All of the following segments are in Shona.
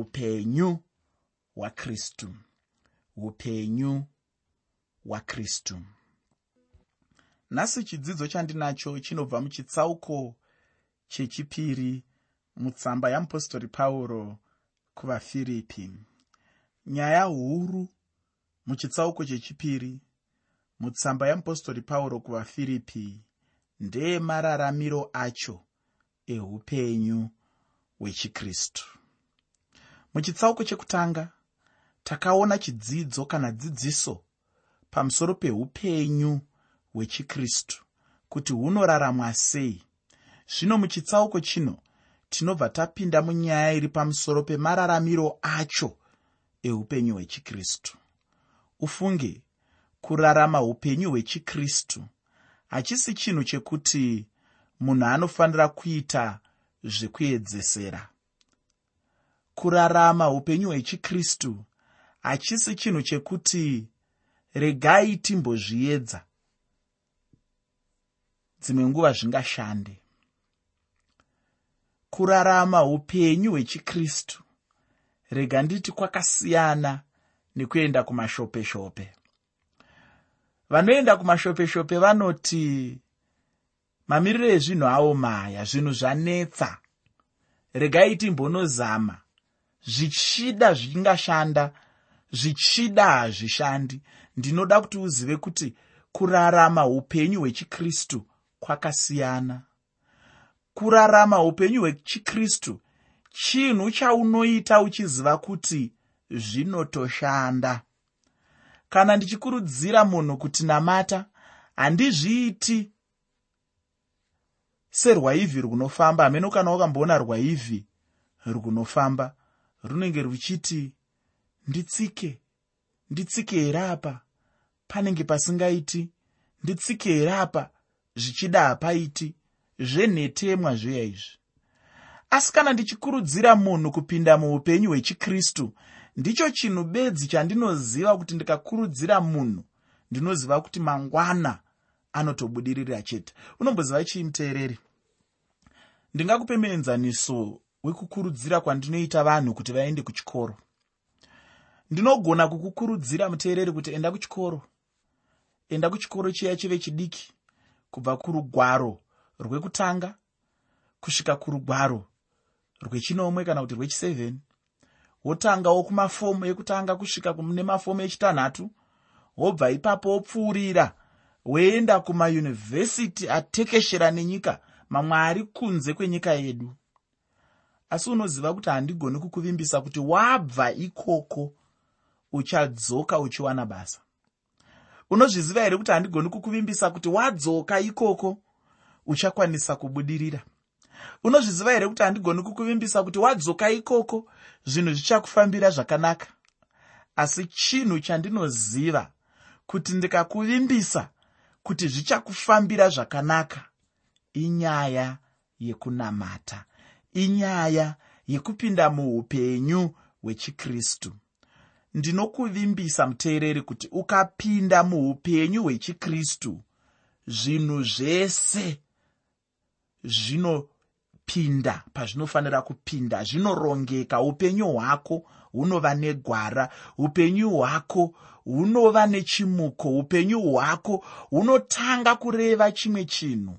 upenyu hwakristu upenyu hwakristu nhasi chidzidzo chandinacho chinobva muchitsauko chechipiri mutsamba yamupostori pauro kuvafiripi nyaya huru muchitsauko chechipiri mutsamba yamupostori pauro kuvafiripi ndeemararamiro acho eupenyu hwechikristu muchitsauko chekutanga takaona chidzidzo kana dzidziso pamusoro peupenyu hwechikristu kuti hunoraramwa sei. Zvino muchitsauko chino tinobva tapinda munyaya iri pamusoro pemararamiro acho eupenyu hwechikristu. Ufunge kurarama upenyu hwechikristu hachisi chinhu chekuti munhu anofanira kuita zvekuedzesera kurarama upenyu hwechikristu hachisi chinhu chekuti regai timbozviedza. Dzimwe nguva zvingashande. Kurarama upenyu hwechikristu rega nditi kwakasiyana nekuenda kumashopeshope. Vanoenda kumashopeshope vanoti mamiriro ezvinhu avo maya zvinhu zvanetsa. Regai timbonozama zvichida zvingashanda zvichida hazvishandi. Ndinoda kuti uzive kuti kurarama upenyu hwechikristu kwakasiyana. Kurarama upenyu hwechikristu chinhu chaunoita uchiziva kuti zvinotoshanda. Kana ndichikurudzira munhu kuti namata handizviiti serwaivhi runofamba. Hameno kana wakamboona rwaivhi runofamba runenge ruchiti nditsike nditsike here apa? Panenge pasingaiti nditsike here apa? Zvichida hapaiti zvenhetemwa zveya izvi asi kana ndichikurudzira munhu kupinda muupenyu hwechikristu ndicho chinhu bedzi chandinoziva kuti ndikakurudzira munhu ndinoziva kuti mangwana anotobudirira chete. Unomboziva chii muteereri ndingakupe muenzaniso wekukurudzira kwandinoita vanhu kuti vaende kuchikoro. Ndinogona kukukurudzira muteereri kuti enda kuchikoro. Enda kuchikoro chiya chive chidiki kubva kurugwaro rwekutanga kusvika kurugwaro rwechinomwe kana kuti rwechi7 wotangawo kumafomu ekutanga kusvika kune mafomu echitanhatu wobva ipapo wopfuurira woenda kumayunivhesiti atekeshera nenyika mamwe ari kunze kwenyika yedu asi unoziva kuti handigoni kukuvimbisa kuti wabva ikoko uchadzoka uchiwana basa. Unozviziva here kuti handigoni kukuvimbisa kuti wadzoka ikoko uchakwanisa kubudirira? Unozviziva here kuti handigoni kukuvimbisa kuti wadzoka ikoko zvinhu zvichakufambira zvakanaka? Asi chinhu chandinoziva kuti ndikakuvimbisa kuti zvichakufambira zvakanaka inyaya yekunamata inyaya yekupinda muupenyu hwechikristu. Ndinokuvimbisa muteereri kuti ukapinda muupenyu hwechikristu zvinhu zvese zvinopinda pazvinofanira kupinda zvinorongeka. Upenyu hwako hunova negwara upenyu hwako hunova nechimuko upenyu hwako hunotanga kureva chimwe chinhu.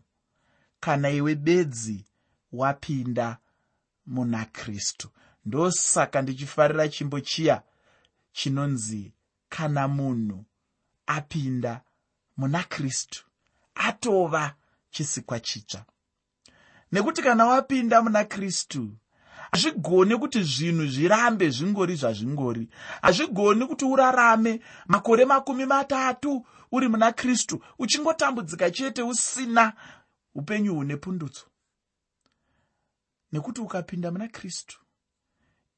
Kana iwe bedzi wapinda muna kristu. Ndosaka ndichifarira chimbo chiya chinonzi kana munhu apinda muna kristu atova chisikwa chitsva. Nekuti kana wapinda muna kristu hazvigoni kuti zvinhu zvirambe zvingori zvazvingori. Hazvigoni kuti urarame makore makumi matatu uri muna kristu uchingotambudzika chete usina upenyu hune pundutso nekuti ukapinda muna kristu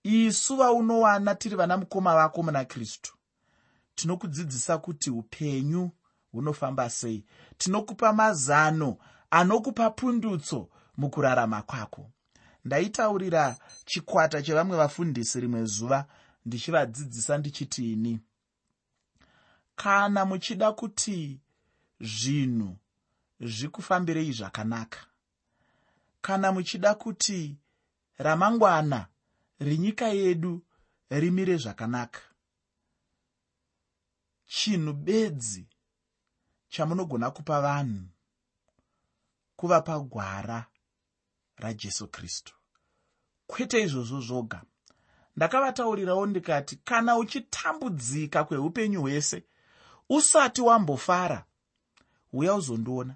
isu vaunowana tiri vana mukoma vako muna kristu tinokudzidzisa kuti upenyu hunofamba sei tinokupa mazano anokupa pundutso mukurarama kwako. Ndaitaurira chikwata chevamwe vafundisi rimwe zuva ndichivadzidzisa ndichitiini kana muchida kuti zvinhu zvikufambirei zvakanaka kana muchida kuti ramangwana rinyika yedu rimire zvakanaka chinhu bedzi chamunogona kupa vanhu kuvapa gwara rajesu kristu. Kwete izvozvo zvoga. Ndakavataurirawo ndikati kana uchitambudzika kweupenyu hwese usati wambofara uya uzondiona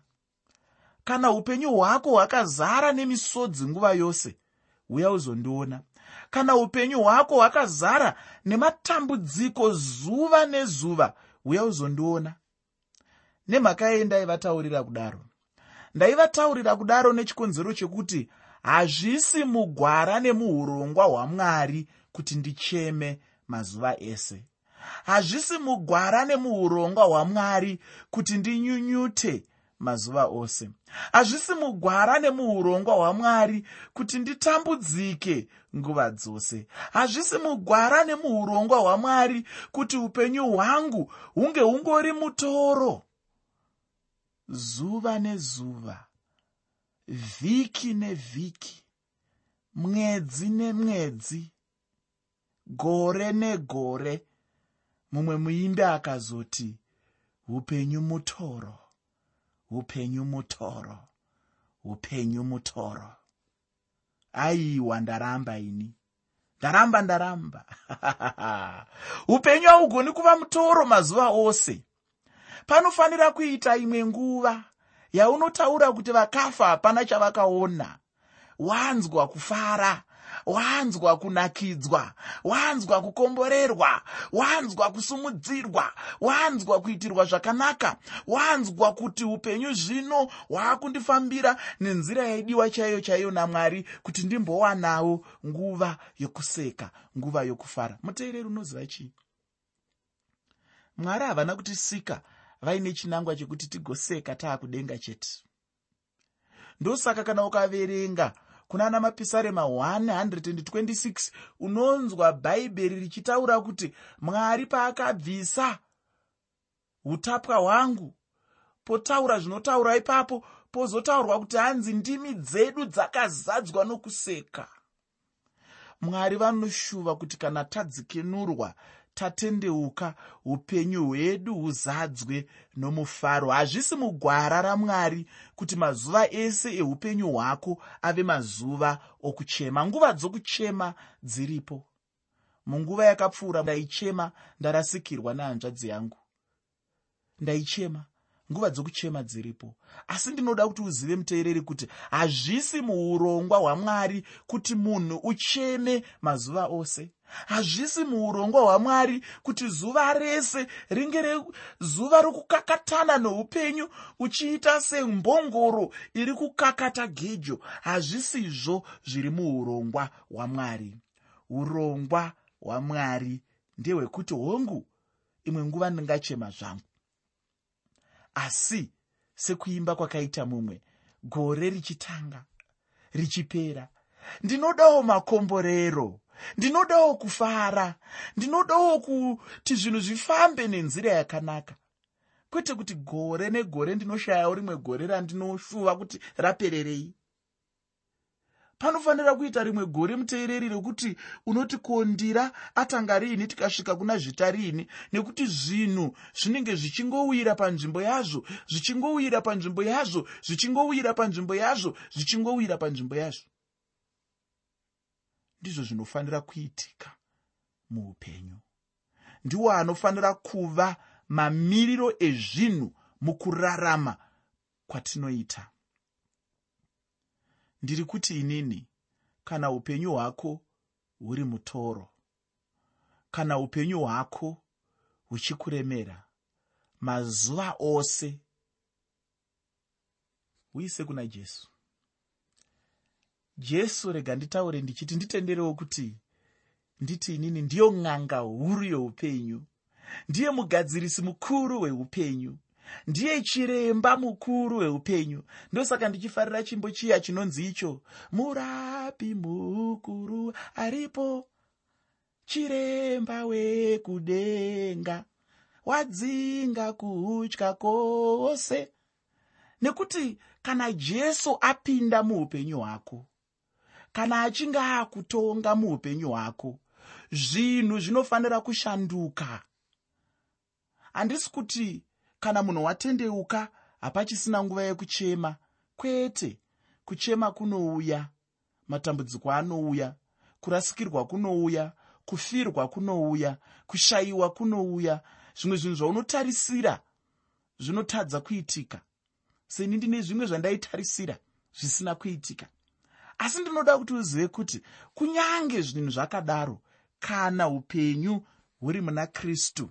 kana upenyu hwako hwakazara nemisodzi nguva yose uya uzondiona. Kana upenyu hwako hwakazara nematambudziko zuva nezuva uya uzondiona. Nemhaka yei ndaivataurira kudaro. Ndaivataurira kudaro nechikonzero chekuti hazvisi mugwara nemuurongwa hwamwari kuti ndicheme mazuva ese. Hazvisi mugwara nemuurongwa hwamwari kuti ndinyunyute mazuva ose. Hazvisi mugwara nemuurongwa hwamwari kuti nditambudzike nguva dzose. Hazvisi mugwara nemuurongwa hwamwari kuti upenyu hwangu hunge hungori mutoro. Zuva nezuva vhiki nevhiki mwedzi nemwedzi gore negore mumwe muimbi akazoti upenyu mutoro upenyu mutoro. Upenyu mutoro. Aiwa ndaramba ini. Ndaramba ndaramba. Upenyu haugoni kuva mutoro mazuva ose. Panofanira kuita imwe nguva yaunotaura kuti vakafa hapana chavakaona. Wanzwa kufara wanzwa kunakidzwa wanzwa kukomborerwa wanzwa kusumudzirwa wanzwa kuitirwa zvakanaka wanzwa kuti upenyu zvino hwaakundifambira nenzira yaidiwa chaiyo chaiyo namwari kuti ndimbowanawo nguva yokuseka nguva yokufara. Muteereri unoziva chii? Mwari havana kutisika vaine chinangwa chekuti tigoseka taakudenga chete. Ndosaka kana ukaverenga kuna ana mapisarema 126 unonzwa bhaibheri richitaura kuti mwari paakabvisa utapwa hwangu. Potaura zvinotaura ipapo pozotaurwa kuti hanzi ndimi dzedu dzakazadzwa nokuseka. Mwari vanoshuva kuti kana tadzikinurwa tatendeuka upenyu hwedu huzadzwe nomufaro. Hazvisi mugwara ramwari kuti mazuva ese eupenyu hwako ave mazuva okuchema. Nguva dzokuchema dziripo. Munguva yakapfuura ndaichema ndarasikirwa nehanzvadzi yangu. Ndaichema nguva dzokuchema dziripo. Asi ndinoda kuti uzive muteereri kuti hazvisi muurongwa hwamwari kuti munhu ucheme mazuva ose. Hazvisi muurongwa hwamwari kuti zuva rese ringe rezuva rokukakatana noupenyu uchiita sembongoro iri kukakata gejo. Hazvisizvo zviri muurongwa hwamwari. Urongwa hwamwari ndehwekuti hongu imwe nguva ndingachema zvangu asi sekuimba kwakaita mumwe gore richitanga richipera. Ndinodawo makomborero ndinodawo kufara ndinodawo kuti zvinhu zvifambe nenzira yakanaka. Kwete kuti gore negore ndinoshayawo rimwe gore randinoshuva kuti rapererei panofanira kuita rimwe gore muteereri rekuti unoti kondira atanga riini tikasvika kuna zvita riini nekuti zvinhu zvinenge zvichingowira panzvimbo yazvo zvichingowira panzvimbo yazvo zvichingowira panzvimbo yazvo zvichingowira panzvimbo yazvo. Ndizvo zvinofanira kuitika muupenyu. Ndiwo anofanira kuva mamiriro ezvinhu mukurarama kwatinoita ndiri kuti inini kana upenyu hwako huri mutoro kana upenyu hwako huchikuremera mazuva ose uise kuna jesu. Jesu rega nditaure ndichiti nditenderewo kuti nditi inini ndiyo n'anga huru yeupenyu ndiye mugadzirisi mukuru weupenyu ndiye chiremba mukuru weupenyu. Ndosaka ndichifarira chimbo chiya chinonzi icho. Murapi mukuru aripo? Chiremba wekudenga. Wadzinga kutya kwose nekuti kana jesu apinda muupenyu hwako kana achinge akutonga muupenyu hwako zvinhu zvinofanira kushanduka. Handisi kuti kana munhu watendeuka hapachisina nguva yekuchema. Kwete kuchema kunouya matambudziko anouya kurasikirwa kunouya kufirwa kunouya kushayiwa kunouya zvimwe zvinhu zvaunotarisira zvinotadza kuitika. Seni ndine zvimwe zvandaitarisira zvisina kuitika. Asi ndinoda kuti uzive kuti kunyange zvinhu zvakadaro kana upenyu huri muna kristu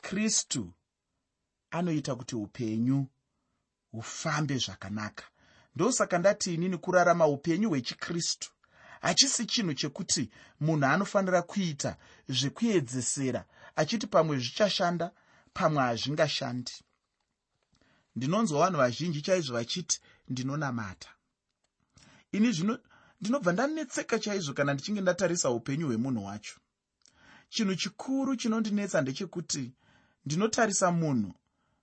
kristu anoita kuti upenyu hufambe zvakanaka. Ndosaka ndati inini kurarama upenyu hwechikristu? Hachisi chinhu chekuti munhu anofanira kuita zvekuedzesera achiti pamwe zvichashanda pamwe hazvingashandi. Ndinonzwa vanhu vazhinji chaizvo vachiti ndinonamata. Ini zvino ndinobva ndanetseka chaizvo kana ndichinge ndatarisa upenyu hwemunhu wacho. Chinhu chikuru chinondinetsa ndechekuti ndinotarisa munhu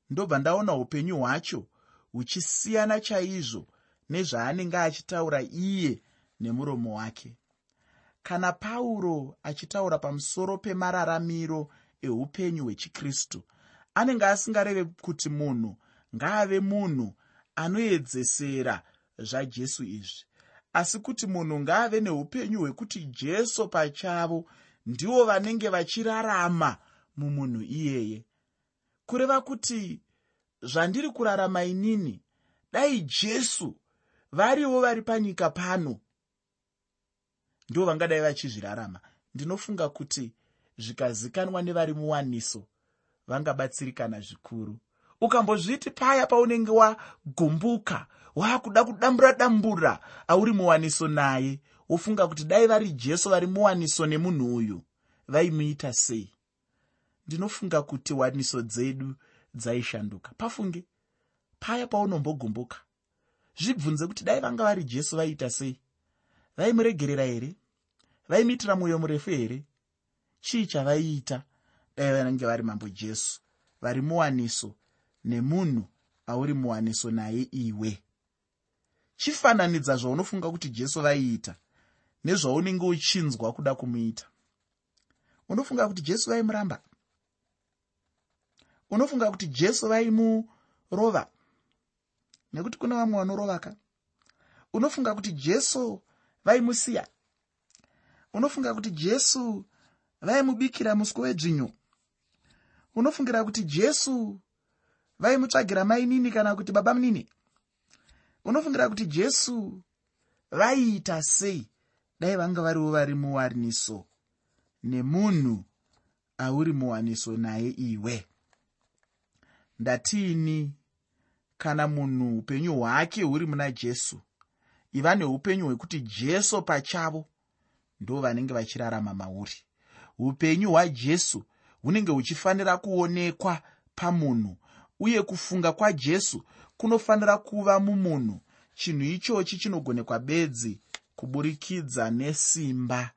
ndobva ndaona upenyu hwacho huchisiyana chaizvo nezvaanenge achitaura iye nemuromo wake. Kana pauro achitaura pamusoro pemararamiro eupenyu hwechikristu anenge asingareve kuti munhu ngaave munhu anoedzesera zvajesu izvi. Asi kuti munhu ngaave neupenyu hwekuti jesu pachavo ndivo vanenge vachirarama mumunhu iyeye kureva kuti zvandiri kurarama inini dai jesu varivo vari panyika pano. Ndo vangadai vachizvirarama. Ndinofunga kuti zvikazikanwa nevari muwaniso vangabatsirikana zvikuru. Ukambozviti paya paunenge wagumbuka waakuda kudambura dambura auri muwaniso naye. Wofunga kuti dai vari jesu vari muwaniso nemunhu uyu vaimuita sei ndinofunga kuti waniso dzedu dzaishanduka. Pafunge paya paunombogumbuka zvibvunze kuti dai vanga vari jesu vaiita sei? Vaimuregerera here vaimuitira mwoyo murefu here chii chavaiita dai vanenge vari mambo jesu vari muwaniso nemunhu auri muwaniso naye iwe? Chifananidza zvaunofunga kuti jesu vaiita nezvaunenge uchinzwa kuda kumuita. Unofunga kuti jesu vaimuramba unofunga kuti jesu vaimurova? Nekuti kuna vamwe vanorovaka. Unofunga kuti jesu vaimusiya? Unofunga kuti jesu vaimubikira muswe wedzvinyo unofungira kuti jesu vaimutsvagira mai nini kana kuti baba munini? Unofungira kuti jesu vaiita sei? Dai vanga variwo vari muwaniso. Nemunhu auri muwaniso naye iwe ndatiini kana munhu upenyu hwake huri muna jesu iva neupenyu hwekuti jesu pachavo ndo vanenge vachirarama mauri. Upenyu hwajesu hunenge huchifanira kuonekwa pamunhu uye kufunga kwajesu kunofanira kuva mumunhu. Chinhu ichochi chinogonekwa bedzi kuburikidza nesimba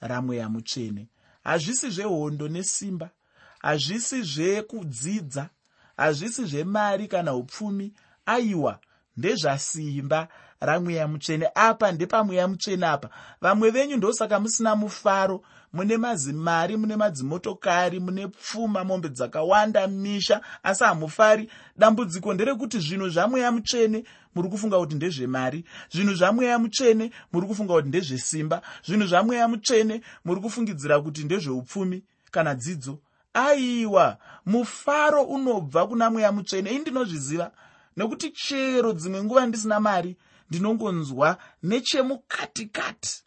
ramweya mutsvene hazvisi zvehondo nesimba hazvisi zvekudzidza hazvisi zvemari kana upfumi aiwa ndezvasimba. Ramweya mutsvene apa ndepamweya mutsvene apa. Vamwe venyu ndosaka musina mufaro. Mune mazimari mune madzimotokari mune pfuma mombe dzakawanda misha asi hamufari. Dambudziko nderekuti zvinhu zvamweya mutsvene muri kufunga kuti ndezvemari. Zvinhu zvamweya mutsvene muri kufunga kuti ndezvesimba. Zvinhu zvamweya mutsvene muri kufungidzira kuti ndezveupfumi kana dzidzo aiwa mufaro unobva kuna mweya mutsvene. Ii ndinozviziva nekuti chero dzimwe nguva ndisina mari ndinongonzwa nechemukatikati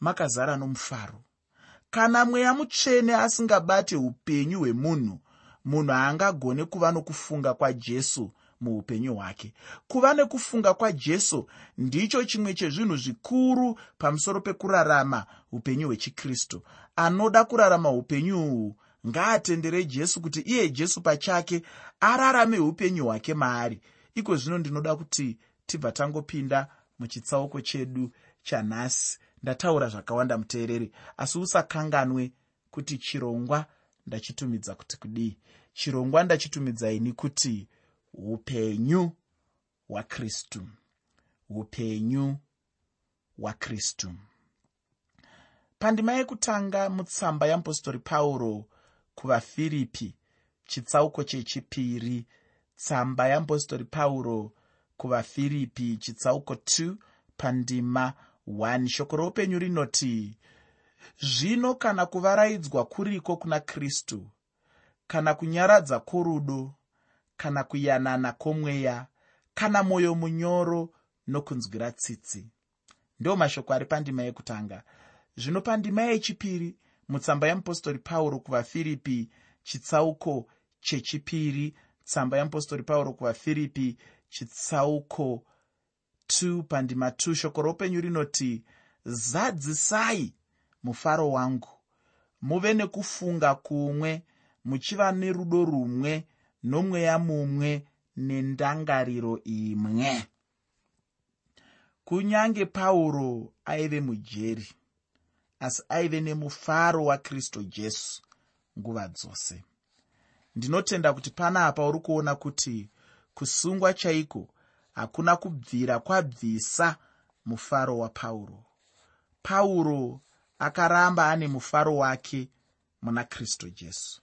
makazara nomufaro. Kana mweya mutsvene asingabate upenyu hwemunhu munhu haangagone kuva nokufunga kwajesu muupenyu hwake. Kuva nekufunga kwajesu ndicho chimwe chezvinhu zvikuru pamusoro pekurarama upenyu hwechikristu. Anoda kurarama upenyu uhwu ngaatendere jesu kuti iye jesu pachake ararame upenyu hwake maari. Iko zvino ndinoda kuti tibva tangopinda muchitsauko chedu chanhasi. Ndataura zvakawanda muteereri asi usakanganwe kuti chirongwa ndachitumidza kuti kudii. Chirongwa ndachitumidzaini kuti upenyu hwakristu upenyu wakristu pandima yekutanga mutsamba yeapostori pauro kuvafiripi chitsauko chechipiri tsamba yeapostori pauro kuvafiripi chitsauko 2 pandima 1 shoko roupenyu rinoti zvino kana kuvaraidzwa kuriko kuna kristu kana kunyaradza kworudo kana kuyanana kwomweya kana mwoyo munyoro nokunzwira tsitsi. Ndo mashoko ari pandima yekutanga. Zvino pandima yechipiri mutsamba yeapostori pauro kuvafiripi chitsauko chechipiri. Tsamba yeapostori pauro kuvafiripi chitsauko 2 pandima 2 shoko roupenyu rinoti zadzisai mufaro wangu. Muve nekufunga kumwe muchiva nerudo rumwe nomweya mumwe nendangariro imwe. Kunyange pauro aive mujeri asi aive nemufaro wakristu jesu nguva dzose. Ndinotenda kuti pana apa uri kuona kuti kusungwa chaiko hakuna kubvira kwabvisa mufaro wapauro pauro akaramba ane mufaro wake muna kristu jesu.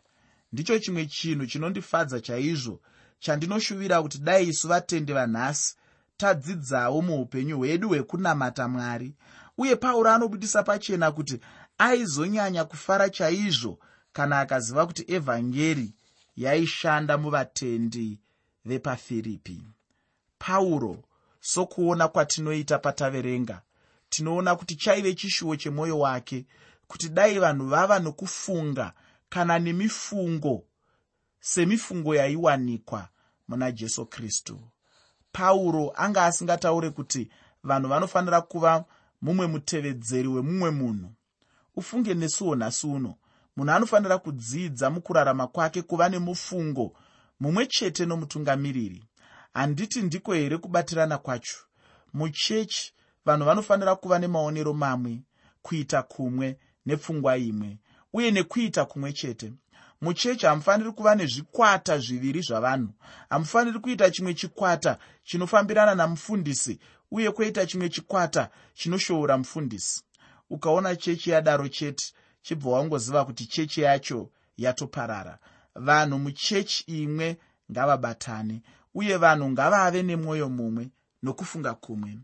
Ndicho chimwe chinhu chinondifadza chaizvo chandinoshuvira kuti dai isu vatende vanhasi tadzidzawo muupenyu hwedu hwekunamata mwari uye pauro anobudisa pachena kuti aizonyanya kufara chaizvo kana akaziva kuti evhangeri yaishanda muvatendi vepafiripi. Pauro sokuona kwatinoita pataverenga tinoona kuti chaive chishuwo chemwoyo wake kuti dai vanhu vava nokufunga kana nemifungo semifungo yaiwanikwa muna jesu kristu. Pauro anga asingataure kuti vanhu vanofanira kuva mumwe mutevedzeri wemumwe munhu. Ufunge nesuwo nhasi uno. Munhu anofanira kudzidza mukurarama kwake kuva nemufungo mumwe chete nomutungamiriri. Handiti ndiko here kubatirana kwacho? Muchechi vanhu vanofanira kuva nemaonero mamwe kuita kumwe nepfungwa imwe uye nekuita kumwe chete. Muchechi hamufaniri kuva nezvikwata zviviri zvavanhu. Hamufaniri kuita chimwe chikwata chinofambirana namufundisi uye kwoita chimwe chikwata chinoshoora mufundisi. Ukaona chechi yadaro chete chibva wangoziva kuti chechi yacho yatoparara. Vanhu muchechi imwe ngavabatane uye vanhu ngavave nemwoyo mumwe nokufunga kumwe.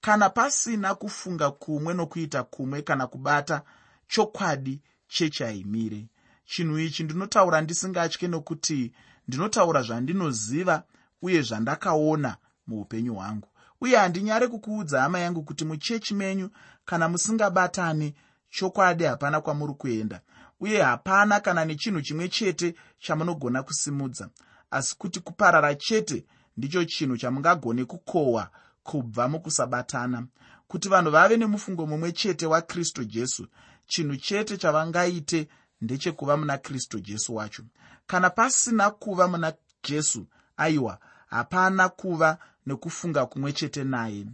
Kana pasina kufunga kumwe nokuita kumwe kana kubata chokwadi chechi haimire. Chinhu ichi ndinotaura ndisingatye nokuti ndinotaura zvandinoziva uye zvandakaona muupenyu hwangu uye handinyare kukuudza hama yangu kuti muchechi menyu kana musingabatani chokwadi hapana kwamuri kuenda. Uye hapana kana nechinhu chimwe chete chamunogona kusimudza. Asi kuti kuparara chete ndicho chinhu chamungagone kukohwa kubva mukusabatana. Kuti vanhu vave nemufungo mumwe chete wakristu jesu chinhu chete chavangaite ndechekuva muna kristu jesu wacho. Kana pasina kuva muna jesu aiwa hapana kuva nekufunga kumwe chete naye.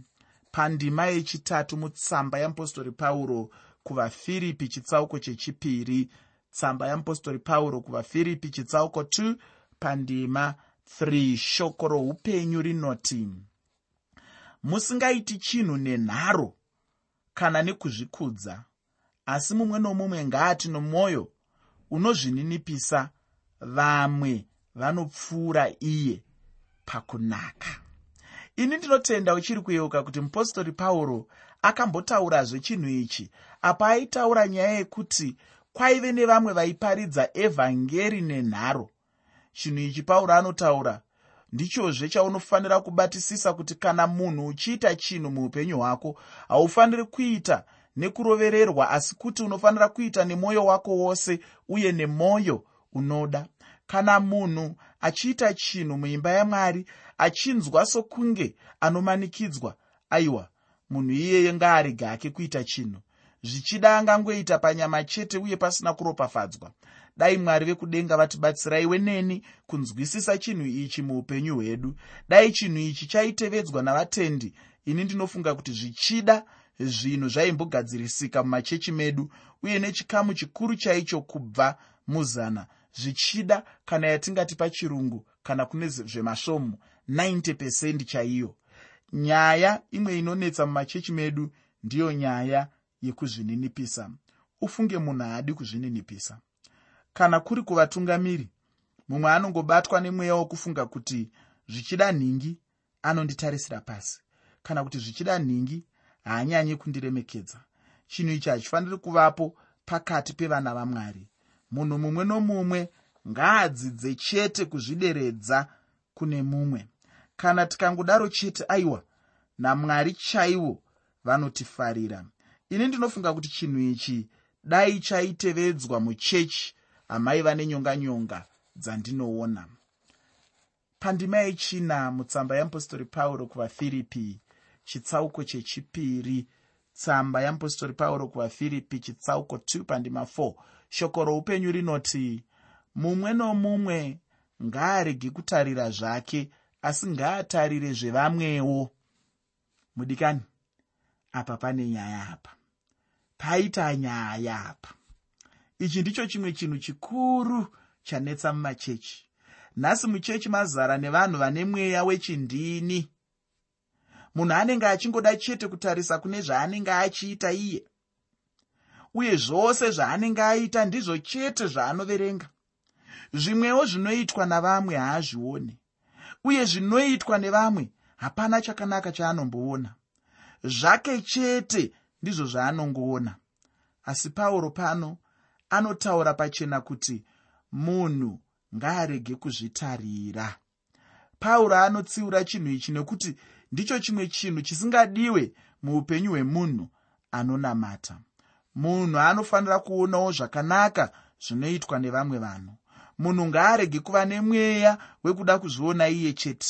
Pandima yechitatu mutsamba yeapostori pauro kuvafiripi chitsauko chechipiri. Tsamba yeapostori pauro kuvafiripi chitsauko 2 pandima 3 shoko roupenyu rinoti musingaiti chinhu nenharo kana nekuzvikudza asi mumwe nomumwe ngaati nomwoyo unozvininipisa vamwe vanopfuura iye pakunaka ini ndinotenda uchiri kuyeuka kuti mupostori pauro akambotaurazve chinhu ichi. Apa aitaura nyaya yekuti kwaive nevamwe vaiparidza evhangeri nenharo. Chinhu ichi pauro anotaura ndichozve chaunofanira kubatisisa kuti kana munhu uchiita chinhu muupenyu hwako haufaniri kuita nekurovererwa asi kuti unofanira kuita nemwoyo wako wose uye nemwoyo unoda. Kana munhu achiita chinhu muimba yamwari achinzwa sokunge anomanikidzwa aiwa munhu iyeye ngaarege hake kuita chinhu. Zvichida angangoita panyama chete uye pasina kuropafadzwa. Dai mwari vekudenga vatibatsiraiwe neni kunzwisisa chinhu ichi muupenyu hwedu. Dai chinhu ichi chaitevedzwa navatendi ini ndinofunga kuti zvichida zvinhu zvaimbogadzirisika mumachechi medu uye nechikamu chikuru chaicho kubva muzana. Zvichida kana yatingati pachirungu kana kune zvemasvomu 90 chaiyo. Nyaya imwe inonetsa mumachechi medu ndiyo nyaya yekuzvininipisa. Ufunge munhu haadi kuzvininipisa. Kana kuri kuvatungamiri mumwe anongobatwa nemweya wokufunga kuti zvichida nhingi anonditarisira pasi. Kana kuti zvichida nhingi haanyanyi kundiremekedza. Chinhu ichi hachifaniri kuvapo pakati pevana vamwari. Munhu mumwe nomumwe ngaadzidze chete kuzvideredza kune mumwe. Kana tikangodaro chete aiwa namwari chaivo vanotifarira. Ini ndinofunga kuti chinhu ichi dai chaitevedzwa muchechi hamaiva nenyonganyonga dzandinoona. Pandima yechina mutsamba yeapostori pauro kuvafiripi chitsauko chechipiri. Tsamba yeapostori pauro kuvafiripi chitsauko 2 pandima 4 shoko roupenyu rinoti mumwe nomumwe ngaarege kutarira zvake asi ngaatarire zvevamwewo. Mudikani apa pane nyaya apa. Paita nyaya apa. Ichi ndicho chimwe chinhu chikuru chanetsa mumachechi. Nhasi muchechi mazara nevanhu vane mweya wechindini. Munhu anenge achingoda chete kutarisa kune zvaanenge achiita iye uye zvose zvaanenge aita ndizvo chete zvaanoverenga zvimwewo zvinoitwa navamwe haazvioni uye zvinoitwa nevamwe hapana chakanaka chaanomboona. Zvake chete ndizvo zvaanongoona. Asi pauro pano anotaura pachena kuti munhu ngaarege kuzvitarira. Pauro anotsiura chinhu ichi nekuti ndicho chimwe chinhu chisingadiwe muupenyu hwemunhu anonamata. Munhu anofanira kuonawo zvakanaka zvinoitwa nevamwe vanhu munhu ngaarege kuva nemweya wekuda kuzviona iye chete.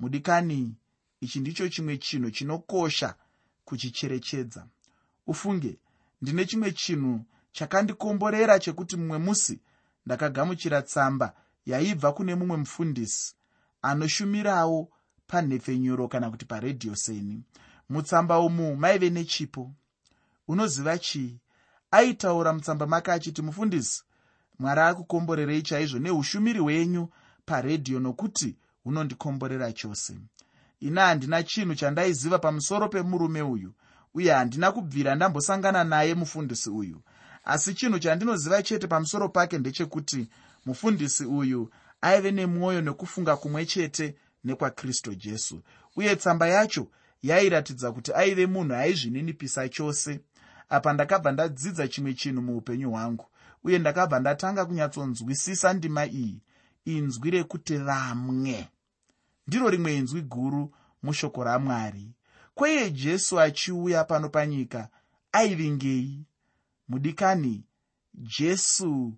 Mudikani ichi ndicho chimwe chinhu chinokosha kuchicherechedza. Ufunge ndine chimwe chinhu chakandikomborera chekuti mumwe musi ndakagamuchira tsamba yaibva kune mumwe mufundisi anoshumirawo panhefenyuro kana kuti paredhiyo seni. Mutsamba umu maive nechipo. Unoziva chii? Aitaura mutsamba make achiti mufundisi mwari akukomborerei chaizvo neushumiri hwenyu paredhiyo nokuti hunondikomborera chose. Ina handina chinhu chandaiziva pamusoro pemurume uyu uye handina kubvira ndambosangana naye mufundisi uyu. Asi chinhu chandinoziva chete pamusoro pake ndechekuti mufundisi uyu aive nemwoyo nekufunga kumwe chete nekwakristu jesu. Uye tsamba yacho yairatidza kuti aive munhu aizvininipisa chose. Apa ndakabva ndadzidza chimwe chinhu muupenyu hwangu uye ndakabva ndatanga kunyatsonzwisisa ndima iyi inzwi rekuti vamwe ndiro rimwe inzwi guru mushoko ramwari. Kweye jesu achiuya pano panyika aivingei mudikani jesu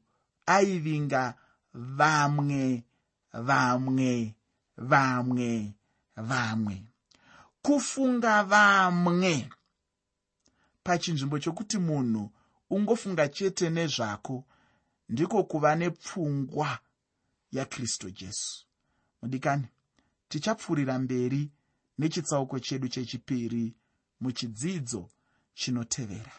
aivinga vamwe vamwe vamwe vamwe. Kufunga vamwe. Pachinzvimbo chokuti munhu ungofunga chete nezvako ndiko kuva nepfungwa yakristu jesu. Mudikani tichapfuurira mberi nechitsauko chedu chechipiri muchidzidzo chinotevera